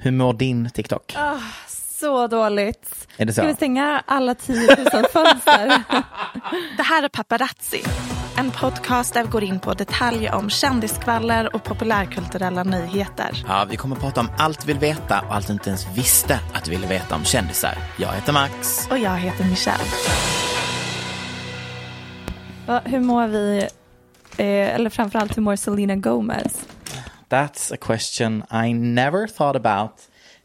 Hur mår din TikTok? Ah, så dåligt. Är det så? Ska vi stänga alla 10 000 fönster? Det här är Paparazzi. En podcast där vi går in på detaljer om kändiskvaller och populärkulturella nyheter. Ja, vi kommer att prata om allt vi vill veta och allt du inte ens visste att du ville veta om kändisar. Jag heter Max. Och jag heter Michelle. Hur mår vi, eh, eller framförallt hur mår Selena Gomez? That's a question I never thought about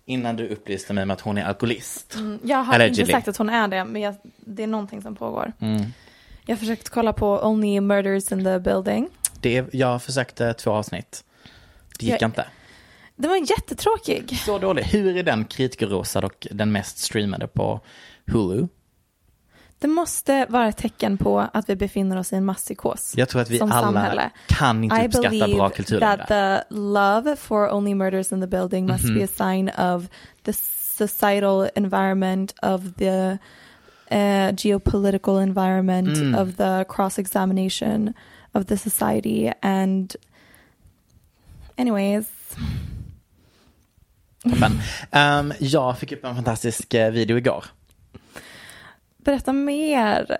innan du upplyste mig med att hon är alkoholist. Mm, jag har Allegedly. inte sagt att hon är det, men jag, det är någonting som pågår. Mm. Jag har försökt kolla på Only Murders in the Building. Det, jag försökte två avsnitt. Det gick Jag- inte. Den var jättetråkig. Så dålig. Hur är den kritikerrosad och den mest streamade på Hulu? Det måste vara ett tecken på att vi befinner oss i en masspsykos. Jag tror att vi alla samhälle. kan inte I uppskatta bra kultur that längre. the love for Only Murders in the Building must Mhm. be a sign of the societal environment of the uh, geopolitical environment Mm. of the cross-examination of the society and anyways. Ehm, jag fick upp en fantastisk eh, video igår. Berätta mer.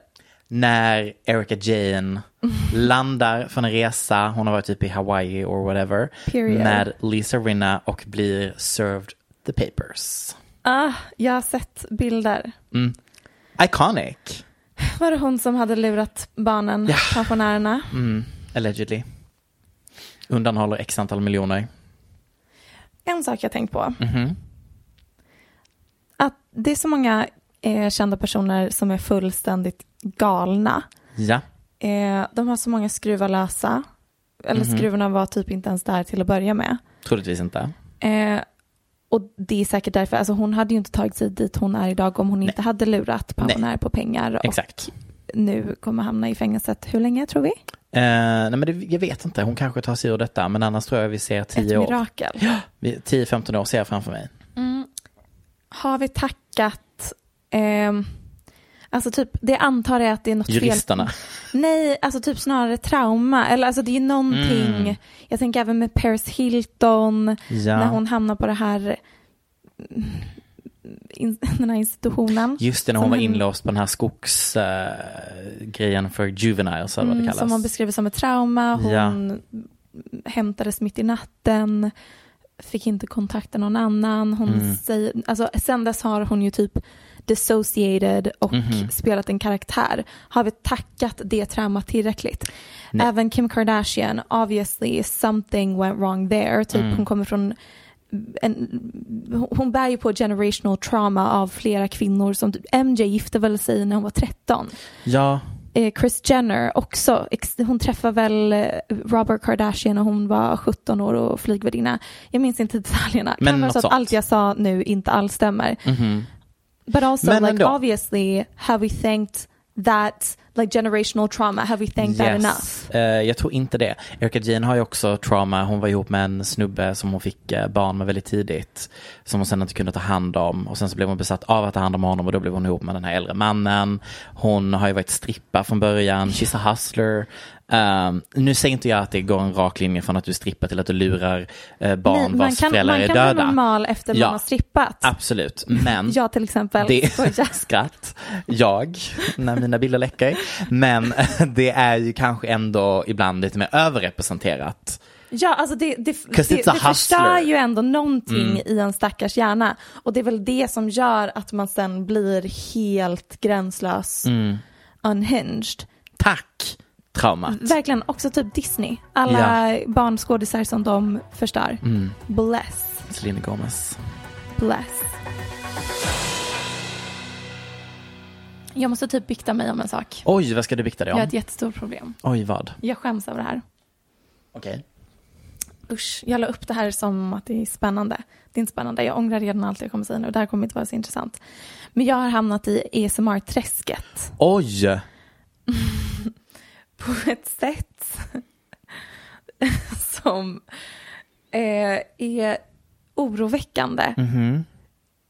När Erika Jane landar från en resa, hon har varit typ i Hawaii or whatever, Period. med Lisa Rinna och blir served the papers. Ah, jag har sett bilder. Mm. Iconic. Var det hon som hade lurat barnen, Ja. pensionärerna? Mm. Allegedly. Undanhåller x antal miljoner. En sak jag tänkt på. Mhm. Att det är så många eh, kända personer som är fullständigt galna. Ja. Eh, de har så många skruvar lösa. Eller Mhm. skruvarna var typ inte ens där till att börja med. Troligtvis inte. Eh, och det är säkert därför, alltså hon hade ju inte tagit sig dit hon är idag om hon inte hade lurat pensionärer på pengar. Och Exakt. nu kommer hamna i fängelset. Hur länge tror vi? Eh, nej men det, jag vet inte, hon kanske tar sig ur detta, men annars tror jag vi ser Ett 10 år. mirakel. Vi- 10-15 år ser jag framför mig. Mm. Har vi tackat, ehm, alltså typ, det antar jag att det är något Juristerna. fel. Nej, alltså typ snarare trauma. Eller alltså det är någonting, Mm. jag tänker även med Paris Hilton, Ja. när hon hamnar på det här, in, den här institutionen. Just det, när hon var inlåst på den här skogsgrejen grejen för juveniles, eller vad det Mm, kallas. som hon beskriver som ett trauma. Hon hämtades mitt i natten, fick inte kontakta någon annan. Hon Mm. säger, alltså, sen dess har hon ju typ dissociated och Mhm. spelat en karaktär. Har vi tackat det traumat tillräckligt? Nej. Även Kim Kardashian, obviously something went wrong there. Typ Mm. hon kommer från en, hon bär ju på generational trauma av flera kvinnor som typ, MJ gifte väl sig när hon var 13 Ja, eh, Chris Jenner också. Hon träffade väl eh, Robert Kardashian när hon var 17 år och flygvärdinna. Jag minns inte detaljerna. Men kan vara så att sånt. allt jag sa nu inte alls stämmer. mhm. But also Men like ändå. obviously have we thanked that like generational trauma? Have we thanked that enough? Eh, jag tror inte det. Erika Jane har ju också trauma. Hon var ihop med en snubbe som hon fick eh, barn med väldigt tidigt. Som hon sen inte kunde ta hand om. Och sen så blev hon besatt av att ta hand om honom och då blev hon ihop med den här äldre mannen. Hon har ju varit strippa från början. She's a hustler. Um, nu säger inte jag att det går en rak linje från att du strippar till att du lurar uh, barn Nej, man vars kan, föräldrar man är kan döda. vara normal efter Ja. man har strippat. Absolut, men Jag till exempel. det skratt, jag, när mina bilder läcker. Men det är ju kanske ändå ibland lite mer överrepresenterat. Ja, alltså det, det, det, det förstör ju ändå någonting Mm. i en stackars hjärna. Och det är väl det som gör att man sen blir helt gränslös, Mm. unhinged. Tack, traumat. Verkligen, också typ Disney. Alla barnskådisar som de förstör. Mm. Bless, Selena Gomez. bless. Jag måste typ bikta mig om en sak. Oj, vad ska du bikta dig Jag om? har ett jättestort problem. Oj, vad? Jag skäms över det här. Okej. Usch, jag la upp det här som att det är spännande. Det är inte spännande, jag ångrar redan allt jag kommer säga nu. Det här kommer inte vara så intressant. Men jag har hamnat i ASMR-träsket Oj! på ett sätt som eh, är oroväckande. Mhm.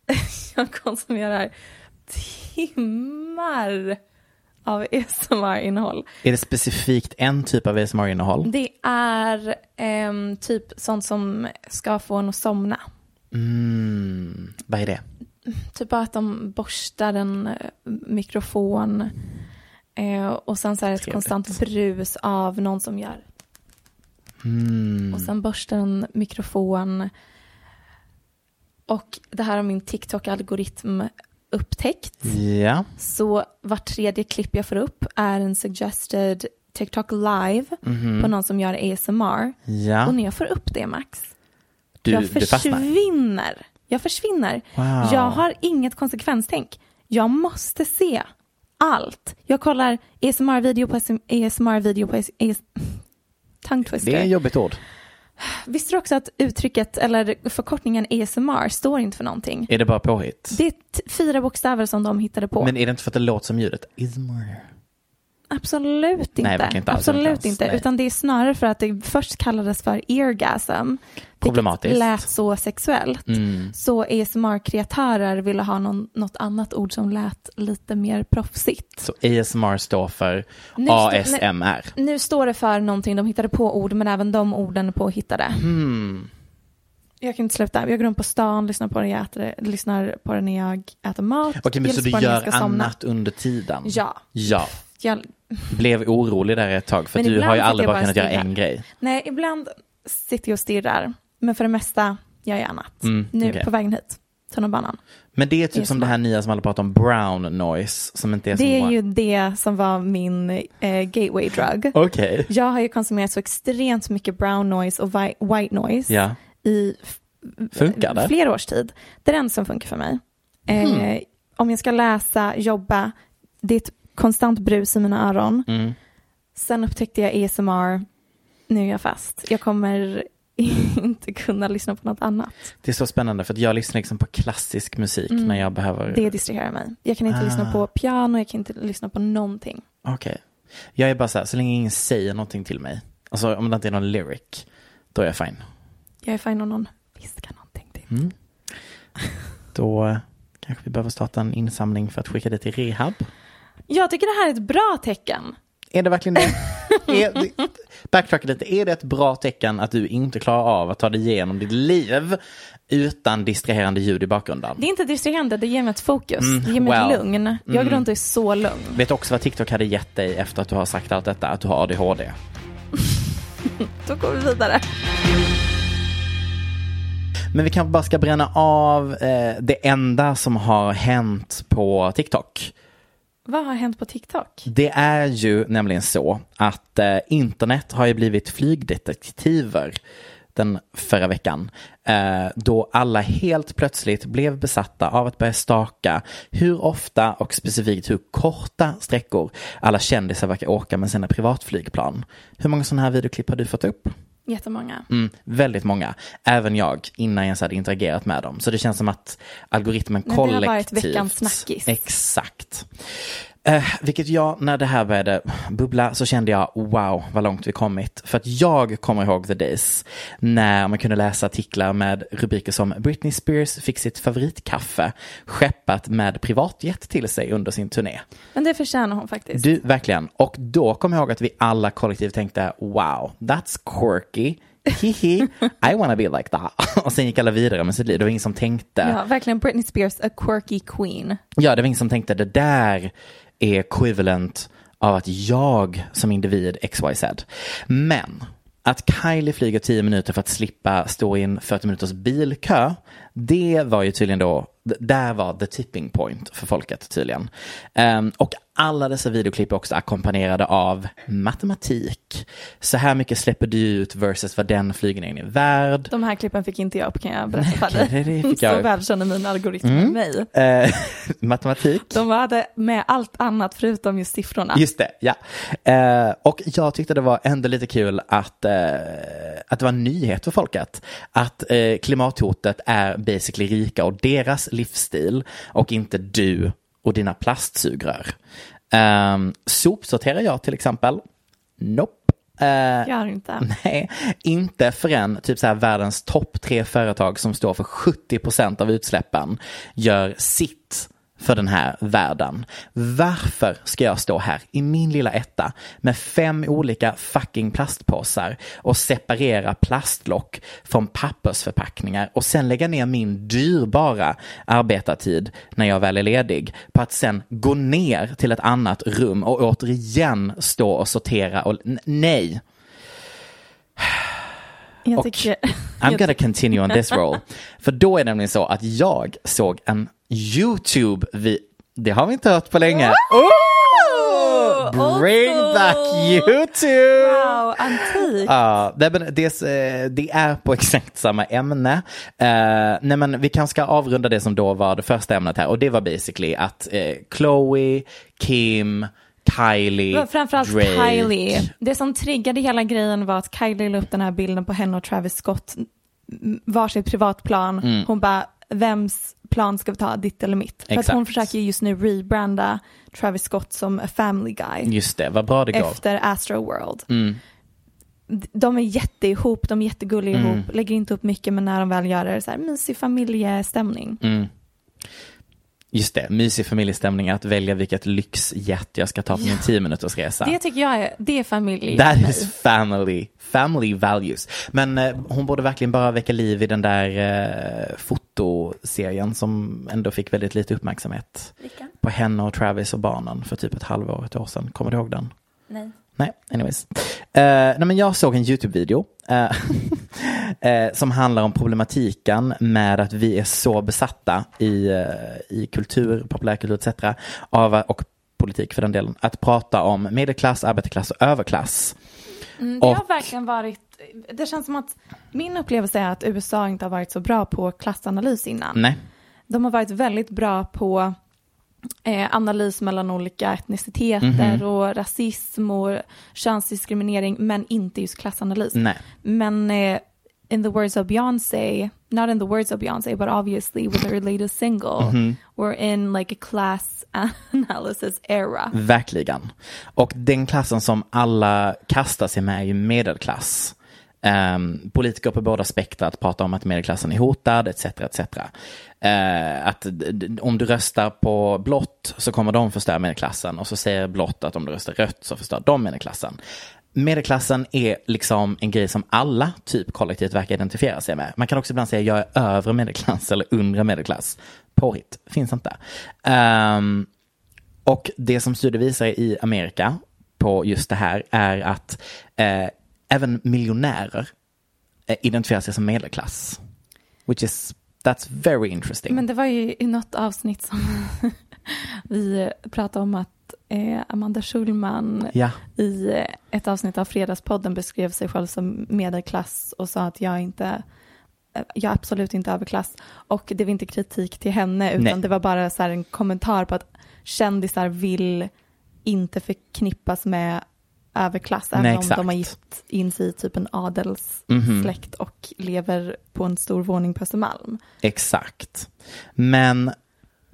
Jag konsumerar timmar av ASMR-innehåll. Är det specifikt en typ av ASMR-innehåll? Det är ehm, typ sånt som ska få en att somna. Mm. Vad är det? Typ bara att de borstar en eh, mikrofon eh, och sen så är det ett Trevligt. konstant brus av någon som gör. Mm. Och sen borstar en mikrofon. Och det här har min TikTok-algoritm upptäckt. Ja. Så vart tredje klipp jag får upp är en suggested TikTok live Mhm. på någon som gör ASMR. Ja. Och när jag får upp det Max, Du, jag försvinner. Jag försvinner. Wow. Jag har inget konsekvenstänk. Jag måste se allt. Jag kollar ASMR-video på ASMR-video på twister. Det är jobbigt ord. Visste du också att uttrycket eller förkortningen ASMR står inte för någonting? Är det bara påhitt? Det är fyra bokstäver som de hittade på. Men är det inte för att det låter som ljudet? ASMR. Absolut inte. Nej, inte alls, Absolut inte inte. Utan det är snarare för att det först kallades för eargasm. Problematiskt. Lät så sexuellt. Mm. Så ASMR-kreatörer ville ha någon, något annat ord som lät lite mer proffsigt. Så ASMR står för Nu ASMR. Nu står det för någonting, de hittade på ord men även de orden påhittade. Hmm. Jag kan inte sluta. Jag går runt på stan, lyssnar på det, jag äter, lyssnar på det när jag äter mat. Okej, men så du gör somna. annat under tiden? Ja. Ja. Jag, Blev orolig där ett tag, för Men du har ju aldrig bara bara kunnat göra en grej. nej, ibland sitter jag och stirrar. Men för det mesta gör jag annat. Mm, nu okej. på vägen hit, tunnelbanan. Men det är typ som ASMR. det här nya som alla pratar om, brown noise, som inte är som Det är ju det som var min eh, gateway drug. Okej. Jag har ju konsumerat så extremt mycket brown noise och white noise Ja. i Funkar det? flera års tid. Det är den som funkar för mig. Eh, Hmm. Om jag ska läsa, jobba, det är ett konstant brus i mina öron. Mm. Sen upptäckte jag ASMR, nu är jag fast. Jag kommer inte kunna lyssna på något annat. Det är så spännande för att jag lyssnar liksom på klassisk musik Mm. när jag behöver. Det distraherar mig. Jag kan inte Ah. lyssna på piano, jag kan inte lyssna på någonting. Okej. Jag är bara så här, så länge ingen säger någonting till mig, alltså om det inte är någon lyric, då är jag fine. Jag är fine om någon viskar någonting till. Mm. Då kanske vi behöver starta en insamling för att skicka det till rehab. Jag tycker det här är ett bra tecken. Är det verkligen det? är det backtracka lite, är det ett bra tecken att du inte klarar av att ta dig igenom ditt liv utan distraherande ljud i bakgrunden? Det är inte distraherande, det ger mig ett fokus. Mm, det ger mig well. ett lugn. Jag går Mm. runt och är så lugn. Vet du också vad TikTok hade gett dig efter att du har sagt allt detta? Att du har ADHD. Då går vi vidare. Men vi kanske bara ska bränna av eh, det enda som har hänt på TikTok. Vad har hänt på TikTok? Det är ju nämligen så att eh, internet har ju blivit flygdetektiver den förra veckan. Eh, då alla helt plötsligt blev besatta av att börja staka hur ofta och specifikt hur korta sträckor alla kändisar verkar åka med sina privatflygplan. Hur många sådana här videoklipp har du fått upp? Jättemånga. Mm, väldigt många. Även jag innan jag ens hade interagerat med dem. Så det känns som att algoritmen Men det har kollektivt. varit veckans snackis. Exakt. Eh, vilket jag, när det här började bubbla så kände jag wow vad långt vi kommit. För att jag kommer ihåg the days när man kunde läsa artiklar med rubriker som Britney Spears fick sitt favoritkaffe skeppat med privatjet till sig under sin turné. Men det förtjänar hon faktiskt. Du, verkligen. Och då kom jag ihåg att vi alla kollektivt tänkte wow, that's quirky. Hihi, I wanna be like that. Och sen gick alla vidare med sitt liv. Det var ingen som tänkte. Ja, verkligen Britney Spears, a quirky queen. Ja, det var ingen som tänkte det där är equivalent av att jag som individ XYZ. Men att Kylie flyger 10 minuter för att slippa stå i en 40 minuters bilkö, det var ju tydligen då, där var the tipping point för folket tydligen. Um, och alla dessa videoklipp är också ackompanjerade av matematik. Så här mycket släpper du ut versus vad den flygningen är värd. De här klippen fick inte jag upp kan jag berätta för dig. jag Så upp. väl känner mina algoritmer Mm. mig. Eh, matematik. De hade med allt annat förutom just siffrorna. Just det, ja. Eh, och jag tyckte det var ändå lite kul att, eh, att det var en nyhet för folket. Att klimathotet är basically rika och deras livsstil och inte du och dina plastsugrör. Eh, sopsorterar jag till exempel? Nope. Eh, Gör inte. Nej, inte förrän typ så här världens topp tre företag som står för 70 procent av utsläppen gör sitt för den här världen. Varför ska jag stå här i min lilla etta med fem olika fucking plastpåsar och separera plastlock från pappersförpackningar och sen lägga ner min dyrbara arbetartid när jag väl är ledig på att sen gå ner till ett annat rum och återigen stå och sortera och nej. Jag Och tycker... I'm gonna continue on this role. För då är det nämligen så att jag såg en YouTube, vi det har vi inte hört på länge. Oh! Bring back YouTube! Wow, antik. Ja, det, eh, det är på exakt samma ämne. Eh, nej men vi kanske ska avrunda det som då var det första ämnet här och det var basically att eh, Chloe, Kim, Kylie, Framförallt Drake. Kylie. Det som triggade hela grejen var att Kylie la upp den här bilden på henne och Travis Scott varsitt privatplan. Mm. Hon bara, vems plan ska vi ta, ditt eller mitt? För att Exakt. hon försöker ju just nu rebranda Travis Scott som a family guy Just det, vad bra det gav. efter Astro World. Mm. De är jätteihop, de är jättegulliga Mm. ihop, lägger inte upp mycket men när de väl gör det är det så här mysig familjestämning. Mm. Just det, mysig familjestämning att välja vilket lyxjet jag ska ta på min 10 minuters resa. Det tycker jag är, det är familj That is family, family values. Men eh, hon borde verkligen bara väcka liv i den där eh, fotoserien som ändå fick väldigt lite uppmärksamhet. Vilken? På henne och Travis och barnen för typ ett halvår, ett år sedan. Kommer du ihåg den? Nej. Nej, anyways. Eh, nej, men jag såg en YouTube-video eh, eh, som handlar om problematiken med att vi är så besatta i, eh, i kultur, populärkultur etc. Av, och politik för den delen, att prata om medelklass, arbetarklass och överklass. Mm, det har Och- verkligen varit, det känns som att min upplevelse är att USA inte har varit så bra på klassanalys innan. Nej, De har varit väldigt bra på eh, analys mellan olika etniciteter Mhm. och rasism och könsdiskriminering, men inte just klassanalys. nej. Men eh, in the words of Beyoncé, not in the words of Beyoncé, but obviously with her latest single, Mhm. we're in like a class analysis era. Verkligen. Och den klassen som alla kastar sig med är ju medelklass. Um, politiker på båda spektrat pratar om att medelklassen är hotad, etc. etc. Eh, att d- d- om du röstar på blått så kommer de förstöra medelklassen och så säger blått att om du röstar rött så förstör de medelklassen. Medelklassen är liksom en grej som alla typ kollektivt verkar identifiera sig med. Man kan också ibland säga jag är övre medelklass eller undre medelklass. Påhitt, finns inte. Um, och det som studier visar i Amerika på just det här är att eh, även miljonärer eh, identifierar sig som medelklass. Which is, that's very interesting. Men det var ju i något avsnitt som vi pratade om att Amanda Schulman Ja. i eh, ett avsnitt av Fredagspodden beskrev sig själv som medelklass och sa att jag inte eh, jag är absolut inte överklass. Och det var inte kritik till henne utan Nej. det var bara så en kommentar på att kändisar vill inte förknippas med överklass även Nej, om exakt. de har gift in sig i typ en adelssläkt och lever på en stor våning på Östermalm. Exakt. Men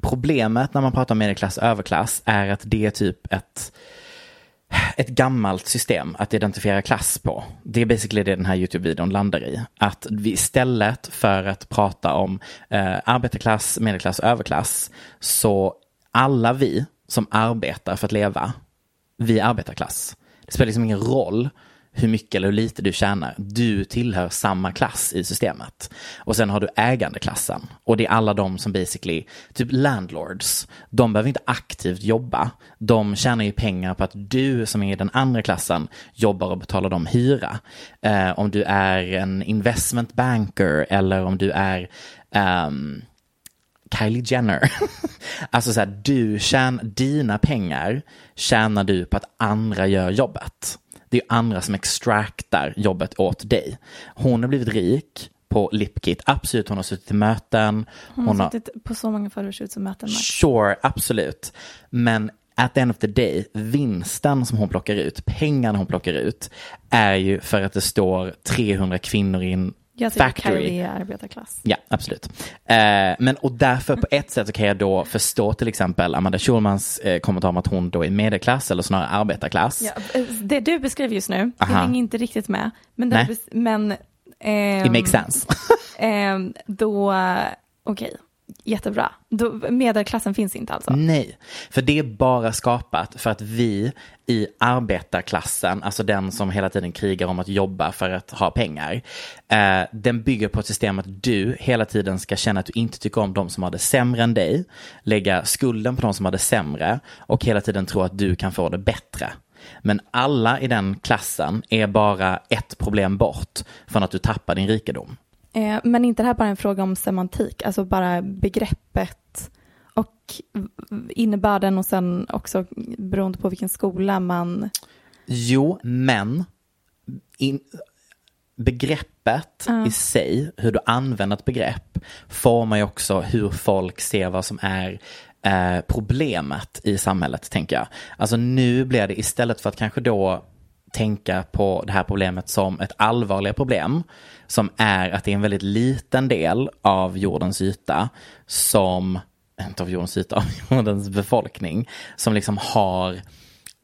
problemet när man pratar om medelklass och överklass är att det är typ ett ett gammalt system att identifiera klass på. Det är basically det den här YouTube-videon landar i. Att vi istället för att prata om eh, arbetarklass, medelklass och överklass, så alla vi som arbetar för att leva, vi är arbetarklass. Det spelar liksom ingen roll hur mycket eller hur lite du tjänar. Du tillhör samma klass i systemet. Och sen har du ägandeklassen. Och det är alla de som basically, typ landlords, de behöver inte aktivt jobba. De tjänar ju pengar på att du som är i den andra klassen jobbar och betalar dem hyra. Eh, om du är en investment banker eller om du är um, Kylie Jenner. alltså så här, du tjänar, dina pengar tjänar du på att andra gör jobbet. Det är andra som extraktar jobbet åt dig. Hon har blivit rik på Lipkit, absolut. Hon har suttit i möten. Hon, hon har suttit på så många photoshoots-möten. Sure, absolut. Men at the end of the day, vinsten som hon plockar ut, pengarna hon plockar ut, är ju för att det står 300 kvinnor i en jag tycker factory. Kylie är arbetarklass. Ja, absolut. Eh, men och därför på ett sätt så kan jag då förstå till exempel Amanda Schulmans eh, kommentar om att hon då är medelklass eller snarare arbetarklass. Ja, det du beskriver just nu, det hänger inte riktigt med. Men, det, men eh, It makes sense. eh, då, okej. Okay jättebra. Då, medelklassen finns inte alltså? Nej, för det är bara skapat för att vi i arbetarklassen, alltså den som hela tiden krigar om att jobba för att ha pengar, eh, den bygger på ett system att du hela tiden ska känna att du inte tycker om de som har det sämre än dig, lägga skulden på de som har det sämre och hela tiden tro att du kan få det bättre. Men alla i den klassen är bara ett problem bort från att du tappar din rikedom. Eh, men inte det här bara en fråga om semantik, alltså bara begreppet och innebörden och sen också beroende på vilken skola man... Jo, men in, begreppet uh. i sig, hur du använder ett begrepp, formar ju också hur folk ser vad som är eh, problemet i samhället, tänker jag. Alltså nu blir det istället för att kanske då tänka på det här problemet som ett allvarligare problem som är att det är en väldigt liten del av jordens yta som, inte av jordens yta, av jordens befolkning som liksom har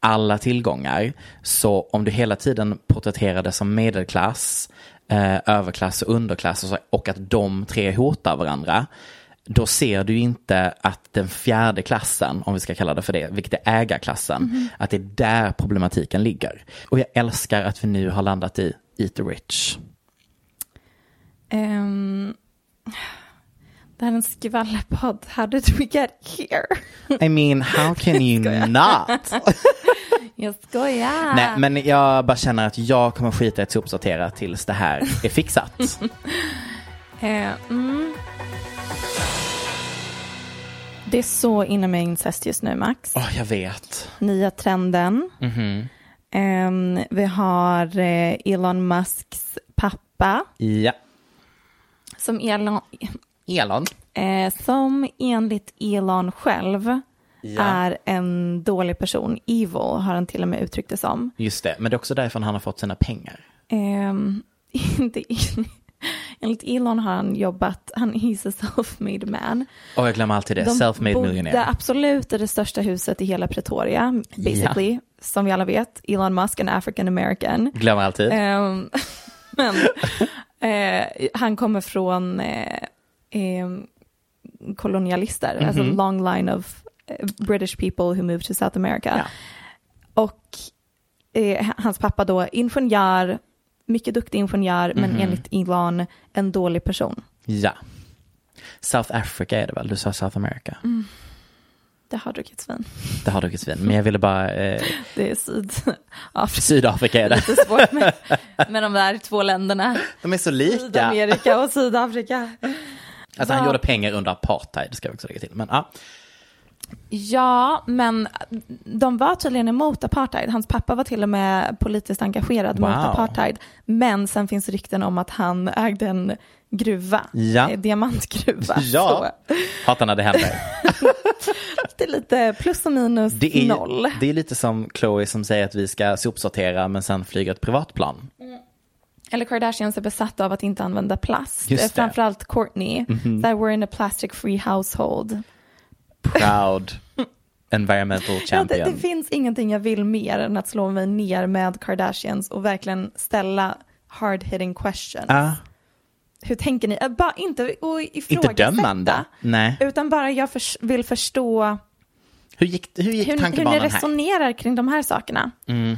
alla tillgångar. Så om du hela tiden porträtterar det som medelklass, eh, överklass och underklass och, så, och att de tre hotar varandra, då ser du inte att den fjärde klassen, om vi ska kalla det för det, vilket är ägarklassen, mm. att det är där problematiken ligger. Och jag älskar att vi nu har landat i Eat the Rich. Um, det här är en skvallerpodd. How did we get here? I mean, how can you not? jag skojar. Nej, men jag bara känner att jag kommer skita i att sopsortera tills det här är fixat. uh, mm. Det är så inne med incest just nu, Max. Oh, jag vet. Nya trenden. Mm -hmm. um, vi har uh, Elon Musks pappa. Ja. Som Elon, Elon. Eh, som enligt Elon själv ja. är en dålig person. Evil har han till och med uttryckt det som. Just det, men det är också därför han har fått sina pengar. Eh, enligt Elon har han jobbat, han he's a self-made man. Och jag glömmer alltid det, self-made millionaire. Det absolut är det största huset i hela Pretoria, basically. Ja. Som vi alla vet, Elon Musk, en African American. Glömmer alltid. Eh, men Eh, han kommer från eh, eh, kolonialister, mm -hmm. alltså mhm. long line of eh, British people who moved to South America. Ja. Och eh, hans pappa då ingenjör, mycket duktig ingenjör, mm men mhm. enligt Elon en dålig person. Ja. South Africa är det väl? Du sa South America. Mm. Det har druckits vin. Det har druckits vin, men jag ville bara... Eh... Det är Sydafrika. Sydafrika är det. Lite svårt med, med de där två länderna. De är så lika. Sydamerika och Sydafrika. Alltså han gjorde pengar under apartheid, ska vi också lägga till. Men, ja. Ja, men de var tydligen emot apartheid. Hans pappa var till och med politiskt engagerad wow. mot apartheid. Men sen finns rykten om att han ägde en gruva, ja. Eh, diamantgruva. Ja, hatar när det händer. det är lite plus och minus det är, noll. Det är lite som Chloe som säger att vi ska sopsortera men sen flyga ett privatplan. Mm. Eller Kardashians är besatta av att inte använda plast. Just det. Framförallt Courtney. Mm -hmm. That we're in a plastic free household. Proud environmental Ja, det, champion. det finns ingenting jag vill mer än att slå mig ner med Kardashians och verkligen ställa hard hitting questions. Ja, Hur tänker ni? Äh, Bara inte och inte ifrågasätta. dömande. Nej. Utan bara jag förs- vill förstå Hur gick, hur gick hur, hur ni tankebanan här? resonerar kring de här sakerna. Mm.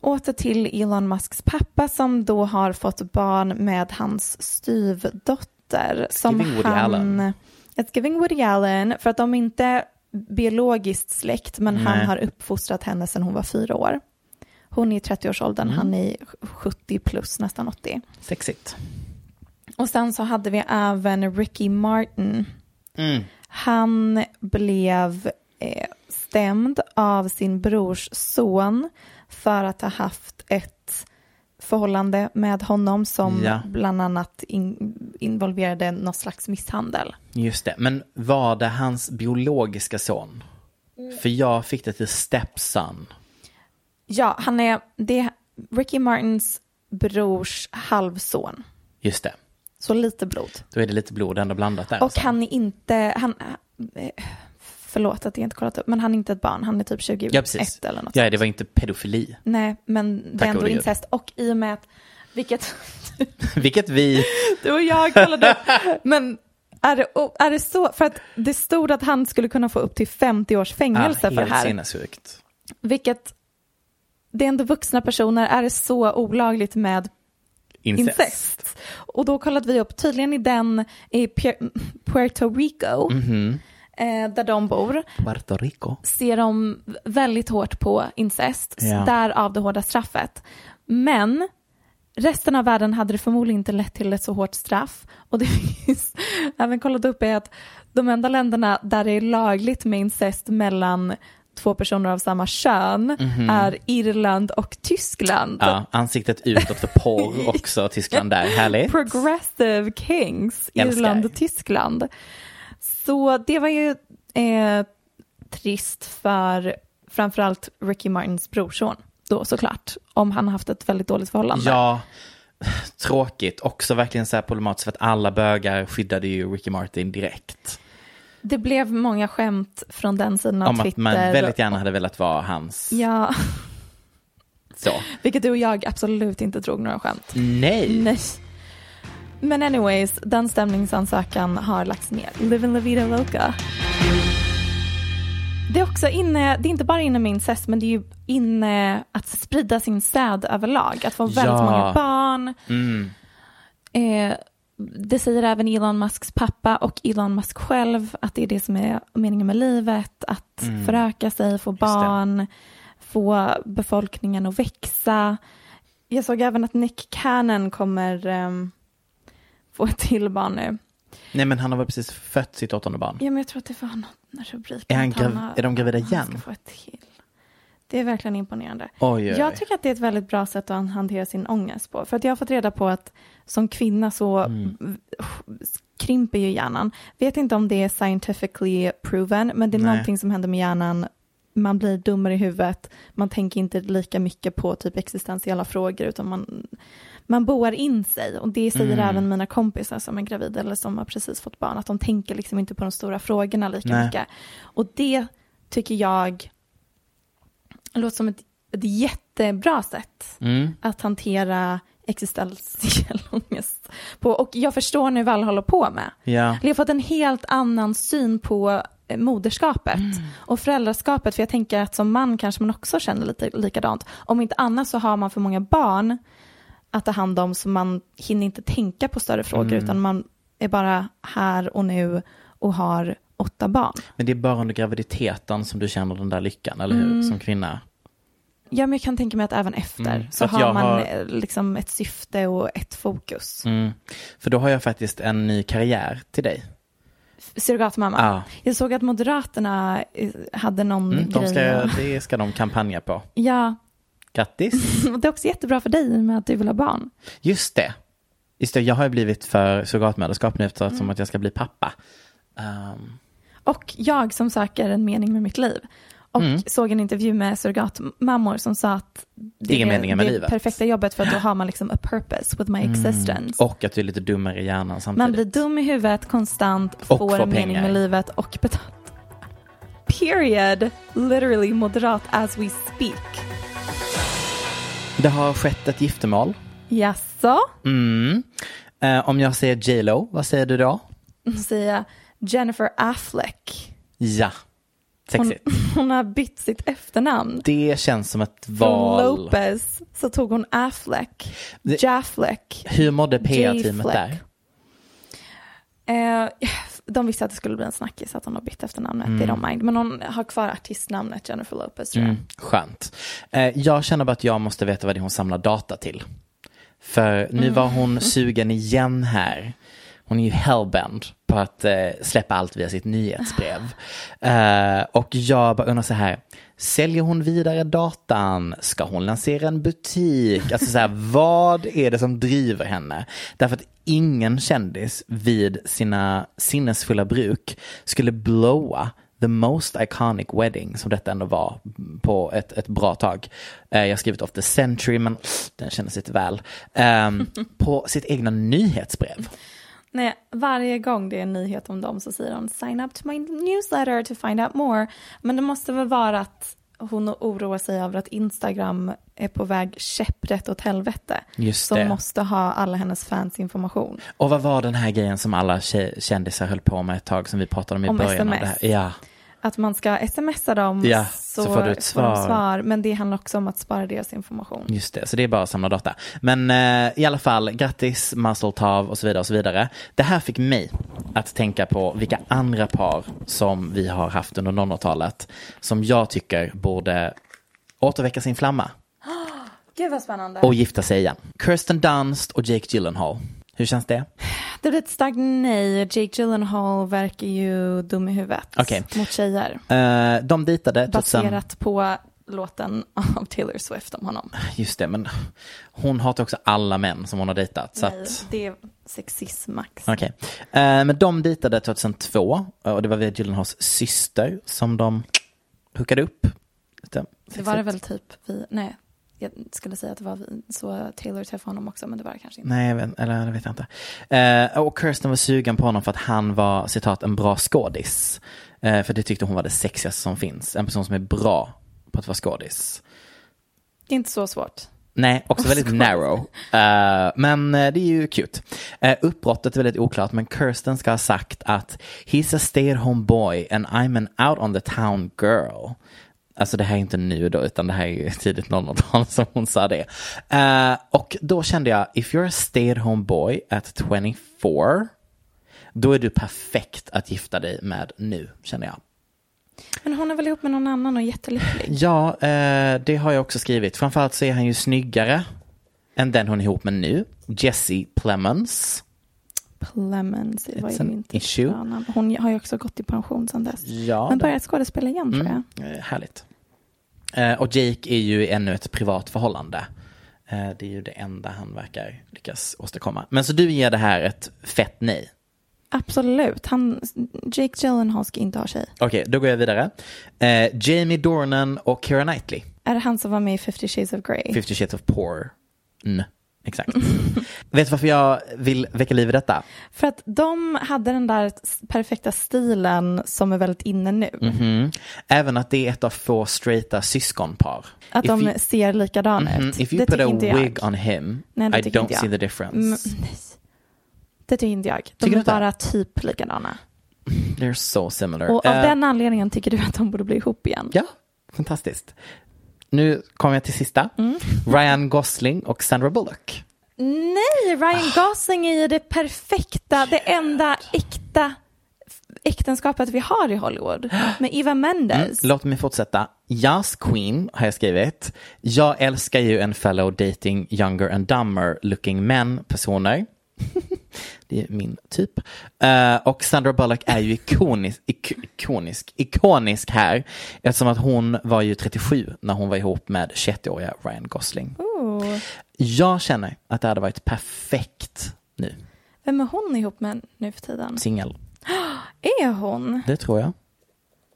Åter till Elon Musks pappa som då har fått barn med hans styvdotter. Som han, Allen. It's giving Woody Allen, för att de är inte biologiskt släkt, men han Nej. har uppfostrat henne sedan hon var fyra år. Hon är i 30-årsåldern, Mm. han är 70 plus, nästan 80. Sexigt. Och sen så hade vi även Ricky Martin. Mm. Han blev eh, stämd av sin brors son för att ha haft ett förhållande med honom som Ja. bland annat in, involverade någon slags misshandel. Just det, men var det hans biologiska son? Mm. För jag fick det till stepson. Ja, han är, det är Ricky Martins brors halvson. Just det, Så lite blod. då är det lite blod ändå blandat där. Och alltså. han är inte, han, eh, förlåt att jag inte kollat upp, men han är inte ett barn, han är typ 21 Ja, eller något Ja, det var inte pedofili. Nej, men det Tack är ändå incest. Och i och med att, vilket Vilket vi... du och jag kollade upp, men är det, är det så, för att det stod att han skulle kunna få upp till 50 års fängelse för det här. sinnessjukt. Vilket, det är ändå vuxna personer, är det så olagligt med Incest. incest? Och då kollade vi upp, tydligen i den i Pu- Puerto Rico, Mhm. eh, där de bor, Puerto Rico. ser de väldigt hårt på incest, Ja. därav det hårda straffet. Men resten av världen hade det förmodligen inte lett till ett så hårt straff. Och det finns, även kollat upp är att de enda länderna där det är lagligt med incest mellan två personer av samma kön är Irland och Tyskland. Ja, ansiktet utåt för porr också, Tyskland där. Härligt. Progressive Kings. Irland och Tyskland. Så det var ju eh, trist för framförallt Ricky Martins brorson då såklart, om han haft ett väldigt dåligt förhållande. Ja, tråkigt. Också verkligen så här problematiskt för att alla bögar skyddade ju Ricky Martin direkt. Det blev många skämt från den sidan av Om Twitter. att man väldigt gärna hade velat vara hans. Ja, Så. vilket du och jag absolut inte drog några skämt. Nej. Nej. Men anyways, den stämningsansökan har lagts ner. Living la vida loca. Det är också inne, det är inte bara inne med incest, men det är ju inne att sprida sin säd överlag. Att få väldigt Ja. många barn. Mm. Eh, det säger även Elon Musks pappa och Elon Musk själv att det är det som är meningen med livet. Att Mm. föröka sig, få barn, få befolkningen att växa. Jag såg även att Nick Cannon kommer ehm, få ett till barn nu. Nej men han har väl precis fött sitt åttonde barn. Ja, men jag tror att det var någon rubrik. Är han grav- har- är de gravida Han igen? ska få ett till. Det är verkligen imponerande. Oj, oj. Jag tycker att det är ett väldigt bra sätt att hantera sin ångest på. För att jag har fått reda på att som kvinna så Mm. krymper ju hjärnan. Vet inte om det är scientifically proven, men det är Nej. någonting som händer med hjärnan. Man blir dummare i huvudet, man tänker inte lika mycket på typ existentiella frågor, utan man, man boar in sig. Och det säger Mm. även mina kompisar som är gravida eller som har precis fått barn, att de tänker liksom inte på de stora frågorna lika Nej. mycket. Och det tycker jag låter som ett, ett jättebra sätt Mm. att hantera existentiell ångest på. Och jag förstår nu vad alla håller på med. Ja. Jag har fått en helt annan syn på eh, moderskapet och föräldraskapet. För jag tänker att som man kanske man också känner lite likadant. Om inte annat så har man för många barn att ta hand om så man hinner inte tänka på större frågor utan man är bara här och nu och har åtta barn. Men det är bara under graviditeten som du känner den där lyckan, eller hur? Som kvinna. Ja, men jag kan tänka mig att även efter Mm, så har man har- eh, liksom ett syfte och ett fokus. Mm. För då har jag faktiskt en ny karriär till dig. Surrogatmamma. Ja. Jag såg att Moderaterna eh, hade någon Mm, de grej. ska, och- det ska de kampanja på. Ja, Grattis! det är också jättebra för dig med att du vill ha barn. Just det. Just det, jag har ju blivit för surrogatmödraskap nu eftersom Mm. att jag ska bli pappa. Um, Och jag som söker en mening med mitt liv. och såg en intervju med surrogatmammor som sa att det, ingen mening med det är livet. perfekta jobbet för att då har man liksom a purpose with my existence. Och att du är lite dummare i hjärnan samtidigt. Man blir dum i huvudet konstant, Och får en mening med livet och betalt. Period. Literally moderat as we speak. Det har skett ett giftermål. Jaså? Mm. Eh, om jag säger J Lo, vad säger du då? Då säger jag Jennifer Affleck. Ja, Hon, sexigt. hon har bytt sitt efternamn. Det känns som ett Från val. Lopez så tog hon Affleck. Jaffleck. Hur mådde PR-teamet där? Eh, de visste att det skulle bli en snackis att hon har bytt efternamnet. Mm. They don't mind. Men hon har kvar artistnamnet Jennifer Lopez tror jag. Mm, skönt. Eh, jag känner bara att jag måste veta vad det är hon samlar data till. För nu var Mm. hon sugen igen här. Hon är ju hellbent på att eh, släppa allt via sitt nyhetsbrev. Eh, och jag bara undrar så här, säljer hon vidare datan? Ska hon lansera en butik? Alltså så här, vad är det som driver henne? Därför att ingen kändis vid sina sinnesfulla bruk skulle blowa the most iconic wedding som detta ändå var på ett, ett bra tag. Eh, jag har skrivit of the century men den kändes lite väl. Ehm, på sitt egna nyhetsbrev. Nej, varje gång det är en nyhet om dem så säger hon sign up to my newsletter to find out more. Men det måste väl vara att hon oroar sig över att Instagram är på väg käpprätt åt helvete. Just som det. måste ha alla hennes fans information. Och vad var den här grejen som alla kändisar höll på med ett tag som vi pratade om i Om början av SMS. Ja, Att man ska smsa dem Ja, så, så får du ett svar. svar. Men det handlar också om att spara deras information. just det. Så det är bara att samla data. Men eh, i alla fall, grattis, Mazel Tov och så vidare och så vidare. Det här fick mig att tänka på vilka andra par som vi har haft under 00-talet som jag tycker borde återväcka sin flamma Gud vad spännande. och gifta sig igen. Kirsten Dunst och Jake Gyllenhaal. Hur känns det? Det blir ett starkt nej. Jake Gyllenhaal verkar ju dum i huvudet Okej. mot tjejer. Eh, de ditade 2000... Baserat på låten av Taylor Swift om honom. Just det, men hon hatar också alla män som hon har dejtat. Så Nej, att... det är sexism max. Okej. Eh, men de ditade 2002 och det var via Gyllenhaals syster som de hookade upp. Det var det väl typ vi, nej, jag skulle säga att det var så Taylor träffade honom också, men det var det kanske inte. Nej, jag vet, eller det vet jag inte. Eh, och Kirsten var sugen på honom för att han var, citat, en bra skådis. Eh, för det tyckte hon var det sexigaste som finns. En person som är bra på att vara skådis. Det är inte så svårt. Nej, också väldigt narrow. Eh, men eh, det är ju cute. Uh, uppbrottet är väldigt oklart, men Kirsten ska ha sagt att he's a stay at home boy and I'm an out on the town girl. Alltså det här är inte nu då, utan det här är ju tidigt 00-tal som hon sa det. Eh, och då kände jag, if you're a stay at home boy at 24, då är du perfekt att gifta dig med nu, känner jag. Men hon är väl ihop med någon annan och jättelycklig. Ja, eh, det har jag också skrivit. Framförallt så är han ju snyggare än den hon är ihop med nu. Jesse Plemons. Clemens var It's ju inte issue. bra namn. Hon har ju också gått i pension sedan dess. Ja, Men det- börjat skådespela igen tror jag. Eh, härligt. Eh, och Jake är ju ännu ett privat förhållande. Eh, det är ju det enda han verkar lyckas åstadkomma. Men så du ger det här ett fett nej. Absolut. Han, Jake Gyllenhaal ska inte ha tjej. Okej, då går jag vidare. Eh, Jamie Dornan och Keira Knightley. Är det han som var med i 50 shades of Grey? 50 Shades of Porn. Exakt. Vet du varför jag vill väcka liv i detta? För att de hade den där perfekta stilen som är väldigt inne nu. Mhm. Även att det är ett av få straighta syskonpar. Att If de you- ser likadana Mhm, ut. If you det put a jag. wig on him, Nej, det I don't jag. see the difference. Mm. Det tycker inte jag. De Tycker är bara typ likadana. They're so similar. Och av Eh, den anledningen tycker du att de borde bli ihop igen? Ja, fantastiskt. Nu kommer jag till sista. Mm. Ryan Gosling och Sandra Bullock. Nej, Ryan Gosling är ju det perfekta, det enda äkta äktenskapet vi har i Hollywood med Eva Mendes. Mm, låt mig fortsätta. Yas Queen har jag skrivit. Jag älskar ju en fellow dating younger and dumber looking men personer. Det är min typ. Eh, och Sandra Bullock är ju ikonisk, ik- ikonisk, ikonisk här. Eftersom att hon var ju 37 när hon var ihop med 21-åriga Ryan Gosling. Oh. Jag känner att det hade varit perfekt nu. Vem är hon ihop med nu för tiden? Singel. Är hon? Det tror jag.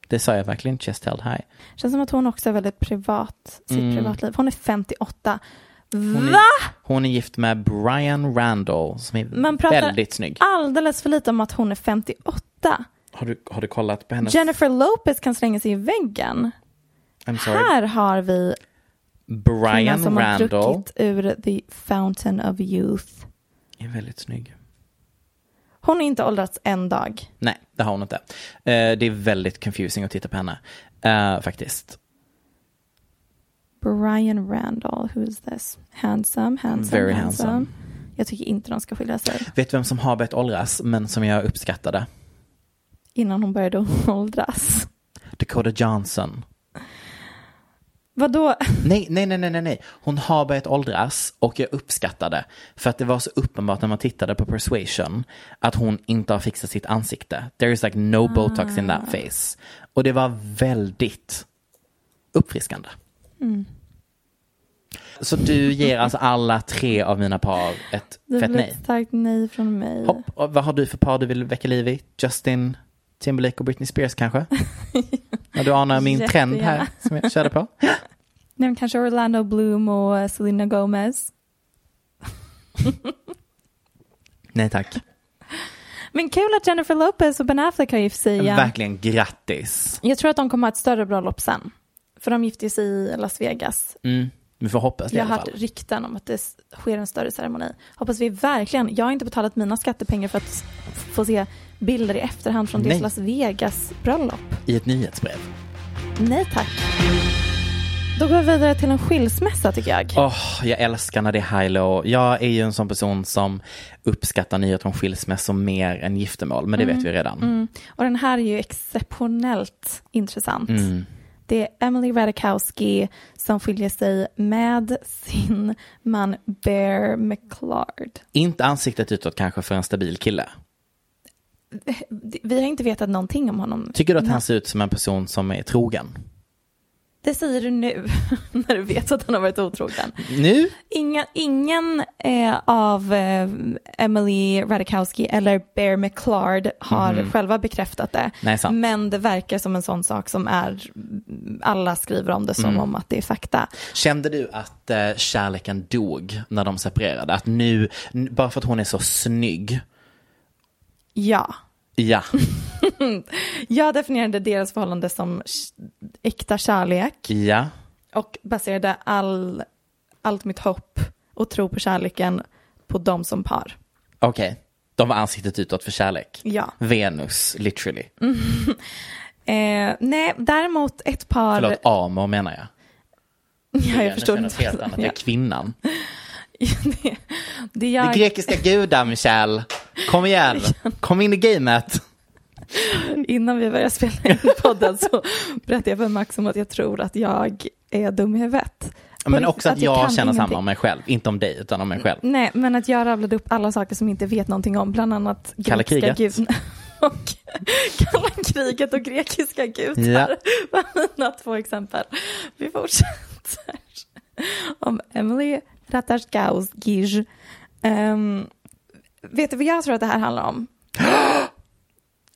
Det sa jag verkligen chest held high. Känns som att hon också är väldigt privat, sitt Mm. privatliv. Hon är 58. Hon är, Va? Hon är gift med Brian Randall som är Man pratar väldigt snygg. alldeles för lite om att hon är 58. Har du, har du kollat på hennes? Jennifer Lopez kan slänga sig i väggen. I'm sorry. Här har vi Brian som har Randall druckit ur the fountain of youth. är väldigt snygg. Hon har inte åldrats en dag. Nej, det har hon inte. Eh, det är väldigt confusing att titta på henne. Eh, faktiskt. Brian Randall, who is this? Handsome, handsome, Very handsome. handsome. Jag tycker inte de ska skilja sig Vet du vem som har börjat åldras men som jag uppskattade? innan hon började åldras. Dakota Johnson. Vadå? Nej, nej, nej, nej, nej. Hon har börjat åldras och jag uppskattade för att det var så uppenbart när man tittade på Persuasion att hon inte har fixat sitt ansikte. There is like no botox in Ah. that face. Och det var väldigt uppfriskande. Mm. Så du ger alltså alla tre av mina par ett Det fett blir nej? ett starkt nej från mig. Hopp, och vad har du för par du vill väcka liv i? Justin Timberlake och Britney Spears kanske? ja, du anar min trend här Jättegärna. som jag körde på. Nej, men kanske Orlando Bloom och Selena Gomez. Nej tack. Men kul att Jennifer Lopez och Ben Affleck har gift sig igen. Verkligen grattis. Jag tror att de kommer ha ett större bröllop sen. För de gifte sig i Las Vegas. Mm, vi får hoppas det Jag i har alla hört fall. rykten om att det sker en större ceremoni. Hoppas vi verkligen, jag har inte betalat mina skattepengar för att få se bilder i efterhand från Nej. deras Las Vegas bröllop. I ett nyhetsbrev. Nej tack. Då går vi vidare till en skilsmässa tycker jag. Åh, jag älskar när det är high low. Jag är ju en sån person som uppskattar nyheter om skilsmässor mer än giftermål, men det vet vi redan. Mm. Och den här är ju exceptionellt intressant. Mm. Det är Emily Ratajkowski som skiljer sig med sin man Bear McClard. Inte ansiktet utåt kanske för en stabil kille. Vi har inte vetat någonting om honom. Tycker du att han ser ut som en person som är trogen? Det säger du nu, när du vet att han har varit otrogen. Nu? Ingen, ingen eh, av eh, Emily Ratajkowski eller Bear McClard har Mhm. själva bekräftat det. Nej, sant. Men det verkar som en sån sak som är, alla skriver om det som Mm. om att det är fakta. Kände du att eh, kärleken dog när de separerade? Att nu, bara för att hon är så snygg, Ja. Ja, Jag definierade deras förhållande som äkta kärlek ja, och baserade all, allt mitt hopp och tro på kärleken på dem som par. okej. De var ansiktet utåt för kärlek. Ja. Venus, literally. Eh, nej, däremot ett par... Förlåt, Amor menar jag. Ja, jag förstår Det är något helt annat, det är kvinnan. det, det jag, Det grekiska gudar, Michelle. Kom igen, kom in i gamet. Innan vi började spela in podden så berättade jag för Max om att jag tror att jag är dum i huvudet. Men också att jag kan känner samma om mig själv. Inte om dig, utan om mig själv. Nej, men att jag rabblade upp alla saker som jag inte vet någonting om, bland annat Kalla kriget. gud- och kalla kriget och grekiska gudar Ja. var mina två exempel. Vi fortsätter om Emily Ratajkowski. Um, vet du vad jag tror att det här handlar om?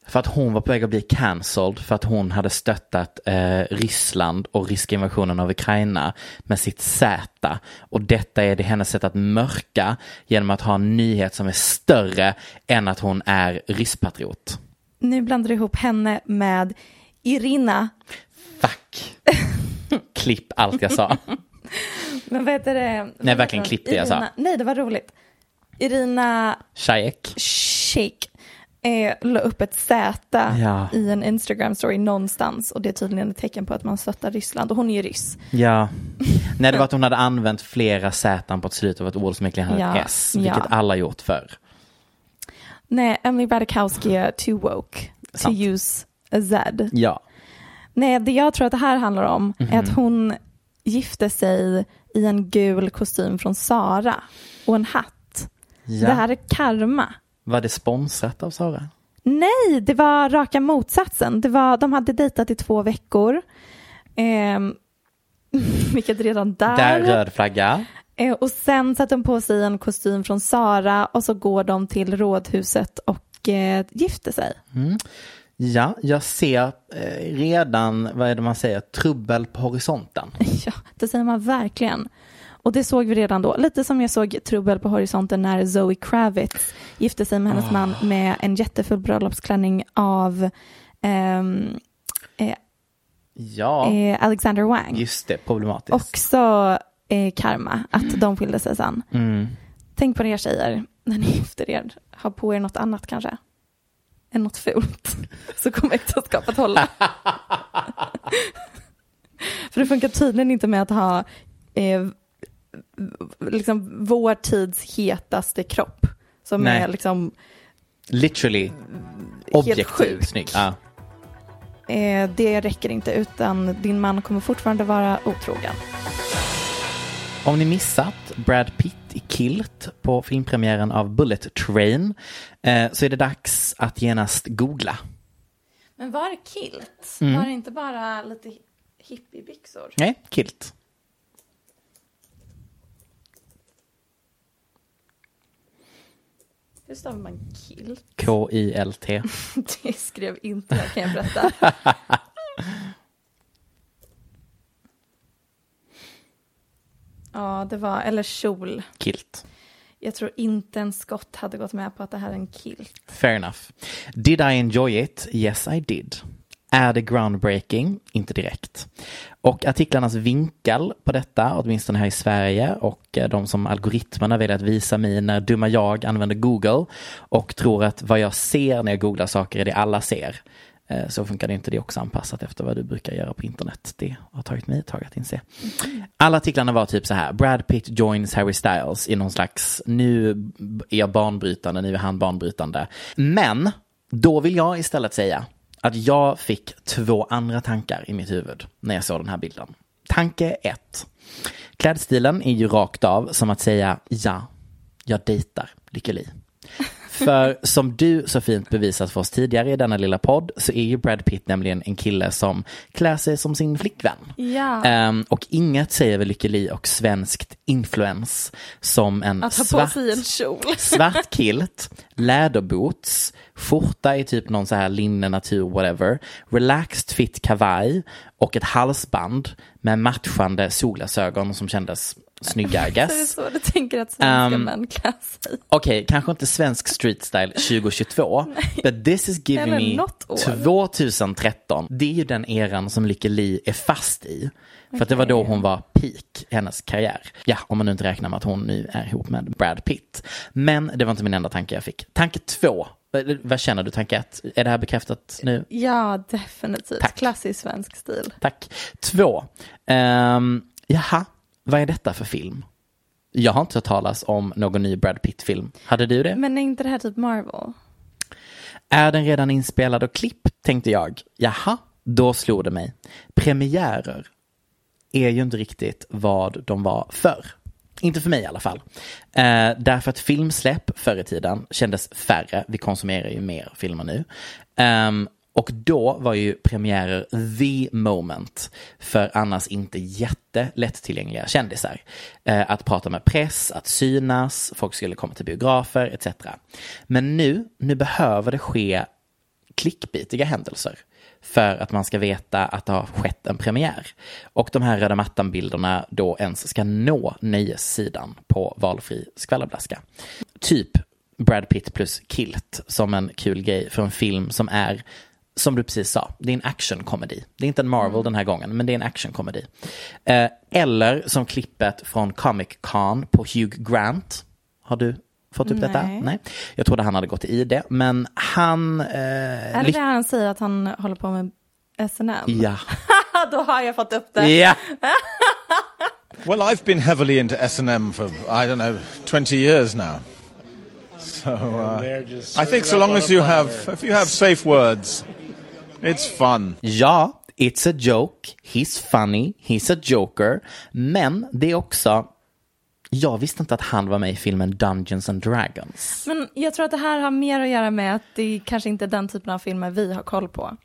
För att hon var på väg att bli cancelled för att hon hade stöttat eh, Ryssland och ryska invasionen av Ukraina med sitt Z. Och detta är det hennes sätt att mörka genom att ha en nyhet som är större än att hon är rysspatriot. Nu blandar du ihop henne med Irina. Fuck. Klipp allt jag sa. Men vad heter det? Nej, verkligen klipp det jag sa. Nej, det var roligt. Irina Shaek. Shake eh, la upp ett Z Ja. i en Instagram-story någonstans och det är tydligen ett tecken på att man stöttar Ryssland och hon är ju ryss. Ja. Nej, det var att hon hade använt flera Z på ett slut av ett ord som egentligen hade Ja, ett S, vilket ja. alla gjort förr. Nej, Emily Ratajkowski är too woke to use a Z. Ja. Nej, det jag tror att det här handlar om Mhm. är att hon gifte sig i en gul kostym från Sara och en hatt. Ja. Det här är karma. Var det sponsrat av Sara? Nej, det var raka motsatsen. Det var, de hade dejtat i två veckor. Ehm, vilket redan där. Där röd flagga. Eh, och sen satte de på sig en kostym från Sara och så går de till rådhuset och eh, gifter sig. Ja, jag ser eh, redan, vad är det man säger, trubbel på horisonten. Ja, det säger man verkligen. Och det såg vi redan då. Lite som jag såg trubbel på horisonten när Zoe Kravitz gifte sig med hennes Ah. man med en jättefull bröllopsklänning av ehm, eh, Ja, eh, Alexander Wang. just det, problematiskt. Också eh, karma, att de skilde sig sen. Mm. Tänk på det tjejer, när ni gifter er, ha på er något annat kanske. Än något fult. Så kommer äktenskapet hålla. För det funkar tydligen inte med att ha eh, liksom vår tids hetaste kropp. Som Nej. är liksom Literally sjuk. snygg. Ja. Eh, det räcker inte utan din man kommer fortfarande vara otrogen. Om ni missat Brad Pitt i Kilt på filmpremiären av Bullet Train eh, så är det dags att genast googla. Men var det kilt? Mm. Var det inte bara lite hippiebyxor? Nej, Kilt. Hur stavar man kilt? K-I-L-T. Det skrev inte jag kan jag berätta. Ja, det var, eller kjol. Kilt. Jag tror inte en skott hade gått med på att det här är en kilt. Fair enough. Did I enjoy it? Yes, I did. Är det groundbreaking? Inte direkt. Och artiklarnas vinkel på detta, åtminstone här i Sverige och eh, de som algoritmerna väljer att visa mig när dumma jag använder Google och tror att vad jag ser när jag googlar saker är det alla ser. Eh, så funkar det inte, det är också anpassat efter vad du brukar göra på internet. Det har tagit mig ett tag att inse. Alla artiklarna var typ så här, Brad Pitt joins Harry Styles i någon slags, nu är jag banbrytande, nu är han banbrytande. Men, då vill jag istället säga att jag fick två andra tankar i mitt huvud när jag såg den här bilden. Tanke ett. Klädstilen är ju rakt av som att säga ja, jag dejtar Lykke Li. För som du så fint bevisat för oss tidigare i denna lilla podd så är ju Brad Pitt nämligen en kille som klär sig som sin flickvän. Ja. Ehm, och inget säger väl Lykke Li och svenskt influens som en svart, en svart kilt, läderboots, skjorta i typ någon så här linne, natur, whatever, relaxed fit kavaj och ett halsband med matchande solglasögon som kändes snygga, I är det guess. så du tänker att svenska Um, män klär sig? Okej, kanske inte svensk street style 2022, but this is giving me något år. 2013. Det är ju den eran som Lykke Li är fast i. För att det var då hon var peak hennes karriär. Ja, om man nu inte räknar med att hon nu är ihop med Brad Pitt. Men det var inte min enda tanke jag fick. Tanke två. Vad- Vad känner du, tanke ett? Är det här bekräftat nu? Ja, definitivt. Tack. Klassisk svensk stil. Tack. Två. Um, jaha, vad är detta för film? Jag har inte hört talas om någon ny Brad Pitt-film. Hade du det? Men är inte det här typ Marvel? Är den redan inspelad och klippt, tänkte jag. Jaha, då slog det mig. Premiärer är ju inte riktigt vad de var förr. Inte för mig i alla fall. Eh, därför att filmsläpp förr i tiden kändes färre. Vi konsumerar ju mer filmer nu. Ehm, och då var ju premiärer the moment för annars inte jättelättillgängliga kändisar. Eh, att prata med press, att synas, folk skulle komma till biografer etc. Men nu, nu behöver det ske klickbitiga händelser för att man ska veta att det har skett en premiär. Och de här röda mattan-bilderna då ens ska nå nöjessidan på valfri skvallerblaska. Typ Brad Pitt plus Kilt som en kul grej för en film som är som du precis sa, det är en actionkomedi. Det är inte en Marvel den här gången, men det är en actionkomedi. Eh, eller som klippet från Comic Con på Hugh Grant. Har du fått upp detta? Nej. Nej. Jag trodde han hade gått i det, men han... Eh, Är det det han säger att han håller på med SNM? Ja. Då har jag fått upp det. Ja. Well, I've been heavily into S&M for, I don't know, 20 years now. So uh, I think so long as you have, if you have safe words, it's fun. Ja, it's a joke. He's funny. He's a joker. Men det är också... Jag visste inte att han var med i filmen Dungeons and Dragons. Men jag tror att det här har mer att göra med att det kanske inte är den typen av filmer vi har koll på.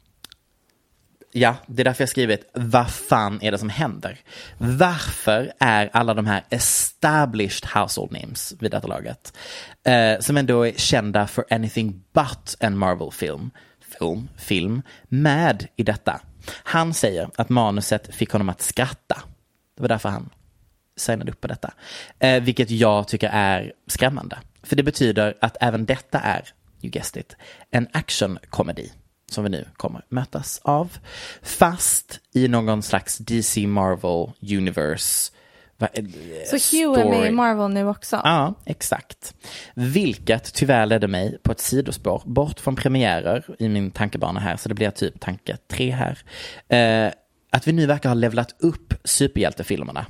Ja, det är därför jag skrivit vad fan är det som händer? Varför är alla de här established household names vid detta laget, eh, som ändå är kända för anything but en Marvel-film, film, film med i detta. Han säger att manuset fick honom att skratta. Det var därför han signade upp på detta. Eh, vilket jag tycker är skrämmande. För det betyder att även detta är, you guessed it, en actionkomedi som vi nu kommer mötas av. Fast i någon slags DC Marvel Universe eh, Så Hugh är med i Marvel nu också. Ja, exakt. Vilket tyvärr ledde mig på ett sidospår bort från premiärer i min tankebana här, så det blir typ tanke tre här. Eh, att vi nu verkar ha levlat upp superhjältefilmerna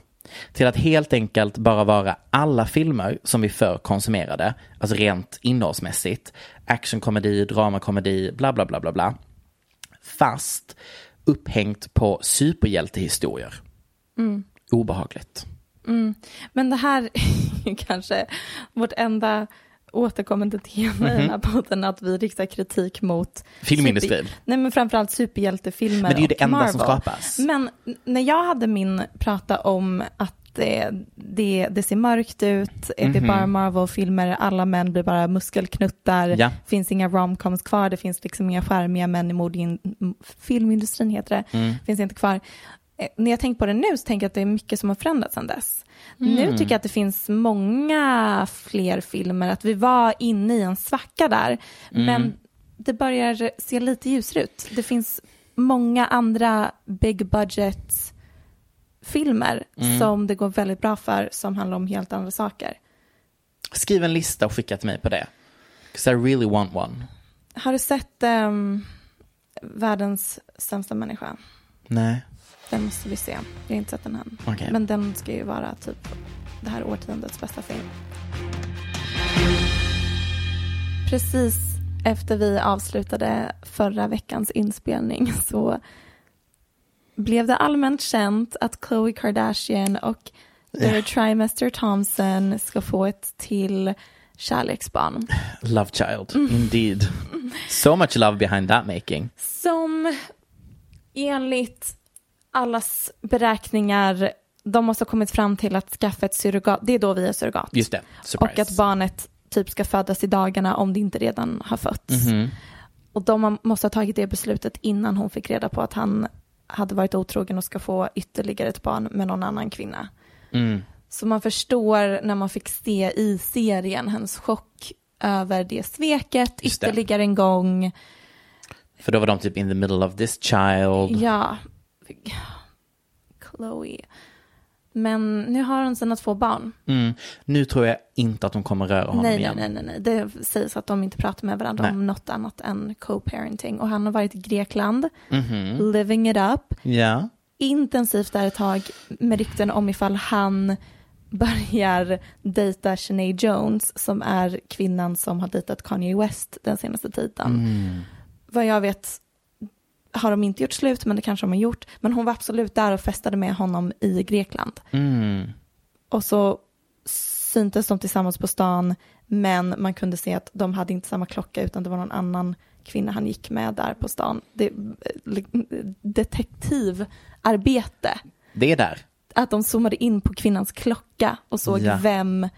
till att helt enkelt bara vara alla filmer som vi förr konsumerade, alltså rent innehållsmässigt, actionkomedi, dramakomedi, bla bla bla bla bla. Fast upphängt på superhjältehistorier. Obehagligt. Men det här är kanske vårt enda återkommande tema i den här podden, att vi riktar kritik mot Filmindustrin. super- Nej men framförallt superhjältefilmer Men det är ju det enda Marvel. som skapas. Men när jag hade min prata om att det, det, det ser mörkt ut, det är bara Marvel-filmer, alla män blir bara muskelknuttar, Ja. finns inga romcoms kvar, det finns liksom inga skärmiga män i modin, m- filmindustrin heter det, finns inte kvar. Eh, När jag tänker på det nu så tänker jag att det är mycket som har förändrats sedan dess. Nu tycker jag att det finns många fler filmer, att vi var inne i en svacka där, men det börjar se lite ljusare ut. Det finns många andra big budget filmer som det går väldigt bra för, som handlar om helt andra saker. Skriv en lista och skicka till mig på det. 'Cause I really want one. Har du sett ehm, Världens sämsta människa? Nej. Den måste vi se. Jag har inte sett den än. Okej. Men den ska ju vara typ det här årtiondets bästa film. Precis efter vi avslutade förra veckans inspelning så blev det allmänt känt att Khloe Kardashian och Their Trimester Thompson ska få ett till kärleksbarn. Love child, indeed. So much love behind that making. Som enligt allas beräkningar, de måste ha kommit fram till att skaffa ett surrogat, det är då vi är surrogat. Just det, surprise. Och att barnet typ ska födas i dagarna om det inte redan har fötts. Mhm. Och de måste ha tagit det beslutet innan hon fick reda på att han hade varit otrogen och ska få ytterligare ett barn med någon annan kvinna. Mm. Så man förstår när man fick se i serien hennes chock över det sveket Just det. ytterligare en gång. För då var de typ in the middle of this child. Ja, Chloe. Men nu har hon sina två barn. Mm. Nu tror jag inte att de kommer röra honom Nej, igen. nej, nej, nej. Det sägs att de inte pratar med varandra Nej. om något annat än co-parenting. Och han har varit i Grekland, Mhm. living it up, Ja. intensivt där ett tag med rykten om ifall han börjar dejta Sinead Jones som är kvinnan som har dejtat Kanye West den senaste tiden. Mm. Vad jag vet har de inte gjort slut, men det kanske de har gjort. Men hon var absolut där och festade med honom i Grekland. Mm. Och så syntes de tillsammans på stan, men man kunde se att de hade inte samma klocka, utan det var någon annan kvinna han gick med där på stan. Det, detektivarbete. Det är där. Att de zoomade in på kvinnans klocka och såg Ja. vem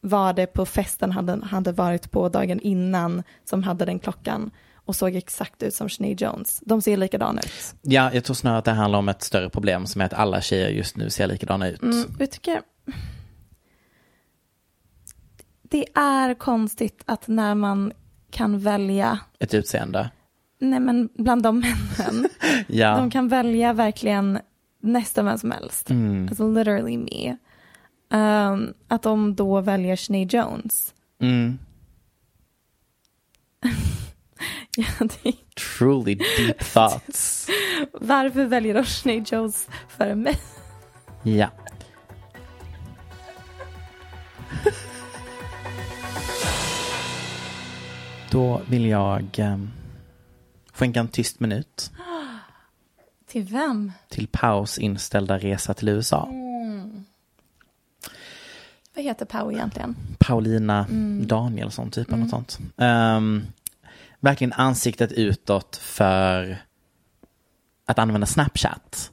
var det på festen han hade varit på dagen innan som hade den klockan och såg exakt ut som Sinead Jones. De ser likadana ut. Ja, jag tror snarare att det handlar om ett större problem som är att alla tjejer just nu ser likadana ut. Mm, jag tycker det är konstigt att när man kan välja, Ett utseende. nej men bland de männen, Ja. de kan välja verkligen nästan vem som helst. Mm. Alltså literally me. Um, att de då väljer Sinead Jones. Mm. Ja, det, Truly deep thoughts. varför väljer de Jones före mig? Ja. Då vill jag eh, skänka en tyst minut Till vem? till paus inställda resa till USA. Vad heter Pau egentligen? Paulina Danielsson, typ eller något sånt. Ehm, verkligen ansiktet utåt för att använda Snapchat.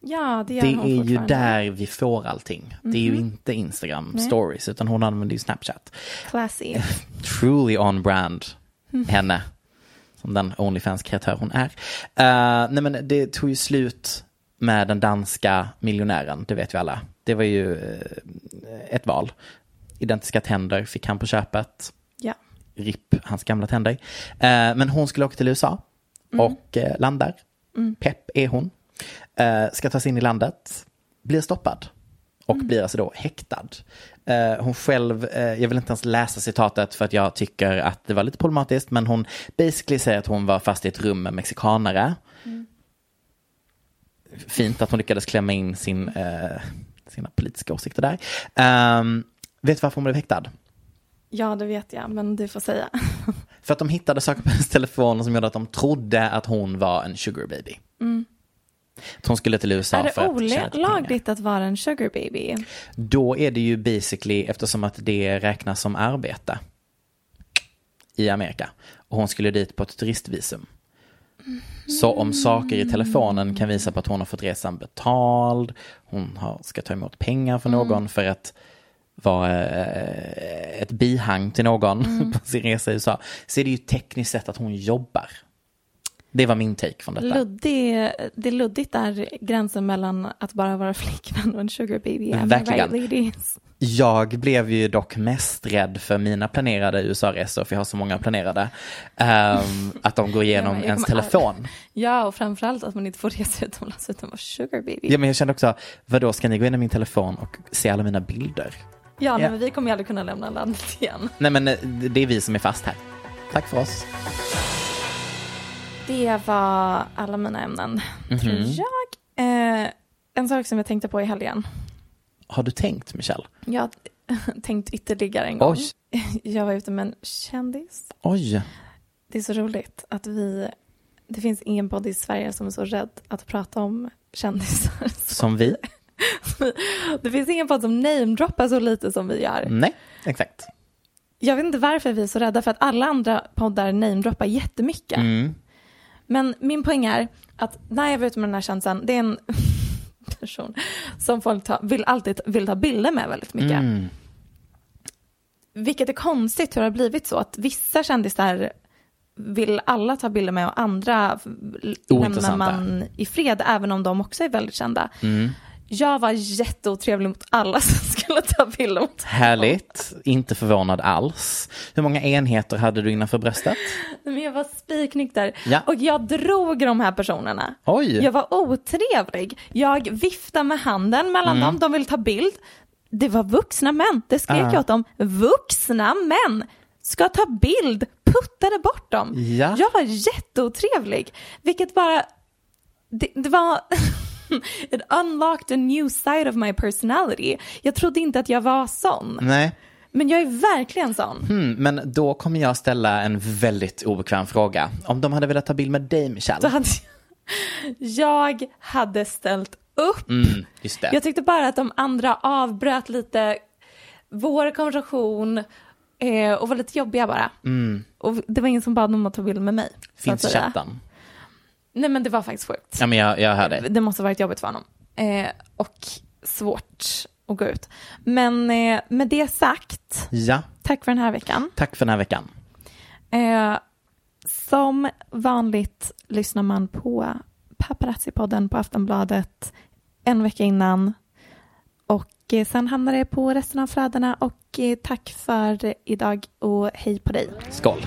Ja, det gör Det är ju där vi får allting. Det är ju inte Instagram stories, utan hon använder ju Snapchat. Classy. Truly on brand, henne. som den Onlyfans-kreatör hon är. Uh, nej men det tog ju slut med den danska miljonären, det vet vi alla. Det var ju uh, ett val. Identiska tänder fick han på köpet. RIP, hans gamla tänder. Uh, men hon skulle åka till USA Mm. och landar. Pepp är hon. ska ta sig in i landet, blir stoppad och blir alltså då häktad. Eh, hon själv, eh, jag vill inte ens läsa citatet för att jag tycker att det var lite problematiskt, men hon basically säger att hon var fast i ett rum med mexikanare. Fint att hon lyckades klämma in sin, eh, sina politiska åsikter där. Ehm, vet du varför hon blev häktad? Ja, det vet jag, men du får säga. För att de hittade saker på hennes telefon som gjorde att de trodde att hon var en sugar baby. Att hon skulle till USA är det för att lite pengar. olagligt att vara en sugar baby? Då är det ju basically eftersom att det räknas som arbete i Amerika. Och hon skulle dit på ett turistvisum. Så om saker i telefonen kan visa på att hon har fått resan betald, hon har, ska ta emot pengar för någon för att vara eh, ett bihang till någon på sin resa i USA, så är det ju tekniskt sett att hon jobbar. Det var min take från detta. Luddig, det är luddigt där gränsen mellan att bara vara flickvän och en sugar baby. Verkligen. Right? Jag blev ju dock mest rädd för mina planerade USA-resor, för jag har så många planerade, ehm, att de går igenom Ja, ens telefon. Ja, och framförallt att man inte får resa utomlands utan vara sugar baby. Ja, men jag kände också, vadå, ska ni gå igenom min telefon och se alla mina bilder? Ja, nej, men vi kommer ju aldrig kunna lämna landet igen. Nej, men eh, det är vi som är fast här. Tack för oss. Det var alla mina ämnen, tror Mhm. jag. Eh, en sak som jag tänkte på i helgen. Har du tänkt, Michelle? Jag har tänkt ytterligare en gång. Oj. Jag var ute med en kändis. Oj. Det är så roligt att vi... Det finns ingen podd i Sverige som är så rädd att prata om kändisar. Som vi? Det finns ingen podd som namedroppar så lite som vi gör. Nej, exakt. Jag vet inte varför vi är så rädda, för att alla andra poddar namedroppar jättemycket. Mm. Men min poäng är att när jag var ute med den här känslan, det är en person som folk ta, vill alltid vill ta bilder med väldigt mycket. Mm. Vilket är konstigt hur det har blivit så att vissa kändisar vill alla ta bilder med och andra lämnar man i fred även om de också är väldigt kända. Mm. Jag var jätteotrevlig mot alla som skulle ta bilder mot Härligt. Inte förvånad alls. Hur många enheter hade du innanför bröstet? Men jag var spiknykter Ja. och jag drog de här personerna. Oj. Jag var otrevlig. Jag viftade med handen mellan Mm. dem, de ville ta bild. Det var vuxna män, det skrek Ah. jag åt dem. Vuxna män ska ta bild, puttade bort dem. Ja. Jag var jätteotrevlig, vilket bara, det, det var, it unlocked a new side of my personality. Jag trodde inte att jag var sån, Nej. men jag är verkligen sån. Hmm, men då kommer jag ställa en väldigt obekväm fråga. Om de hade velat ta bild med dig, Michelle? Hade jag, jag hade ställt upp. Mm, just det. Jag tyckte bara att de andra avbröt lite vår konversation eh, och var lite jobbiga bara. Mm. Och det var ingen som bad om att ta bild med mig. Finns chatten? Nej men det var faktiskt sjukt. Ja, men jag, jag hör dig. Det måste ha varit jobbigt för honom. Eh, och svårt att gå ut. Men eh, med det sagt, Ja, tack för den här veckan. tack för den här veckan. Eh, som vanligt lyssnar man på Paparazzi-podden på Aftonbladet en vecka innan. Och eh, sen hamnar det på resten av flödena. Och eh, tack för idag och hej på dig. Skål.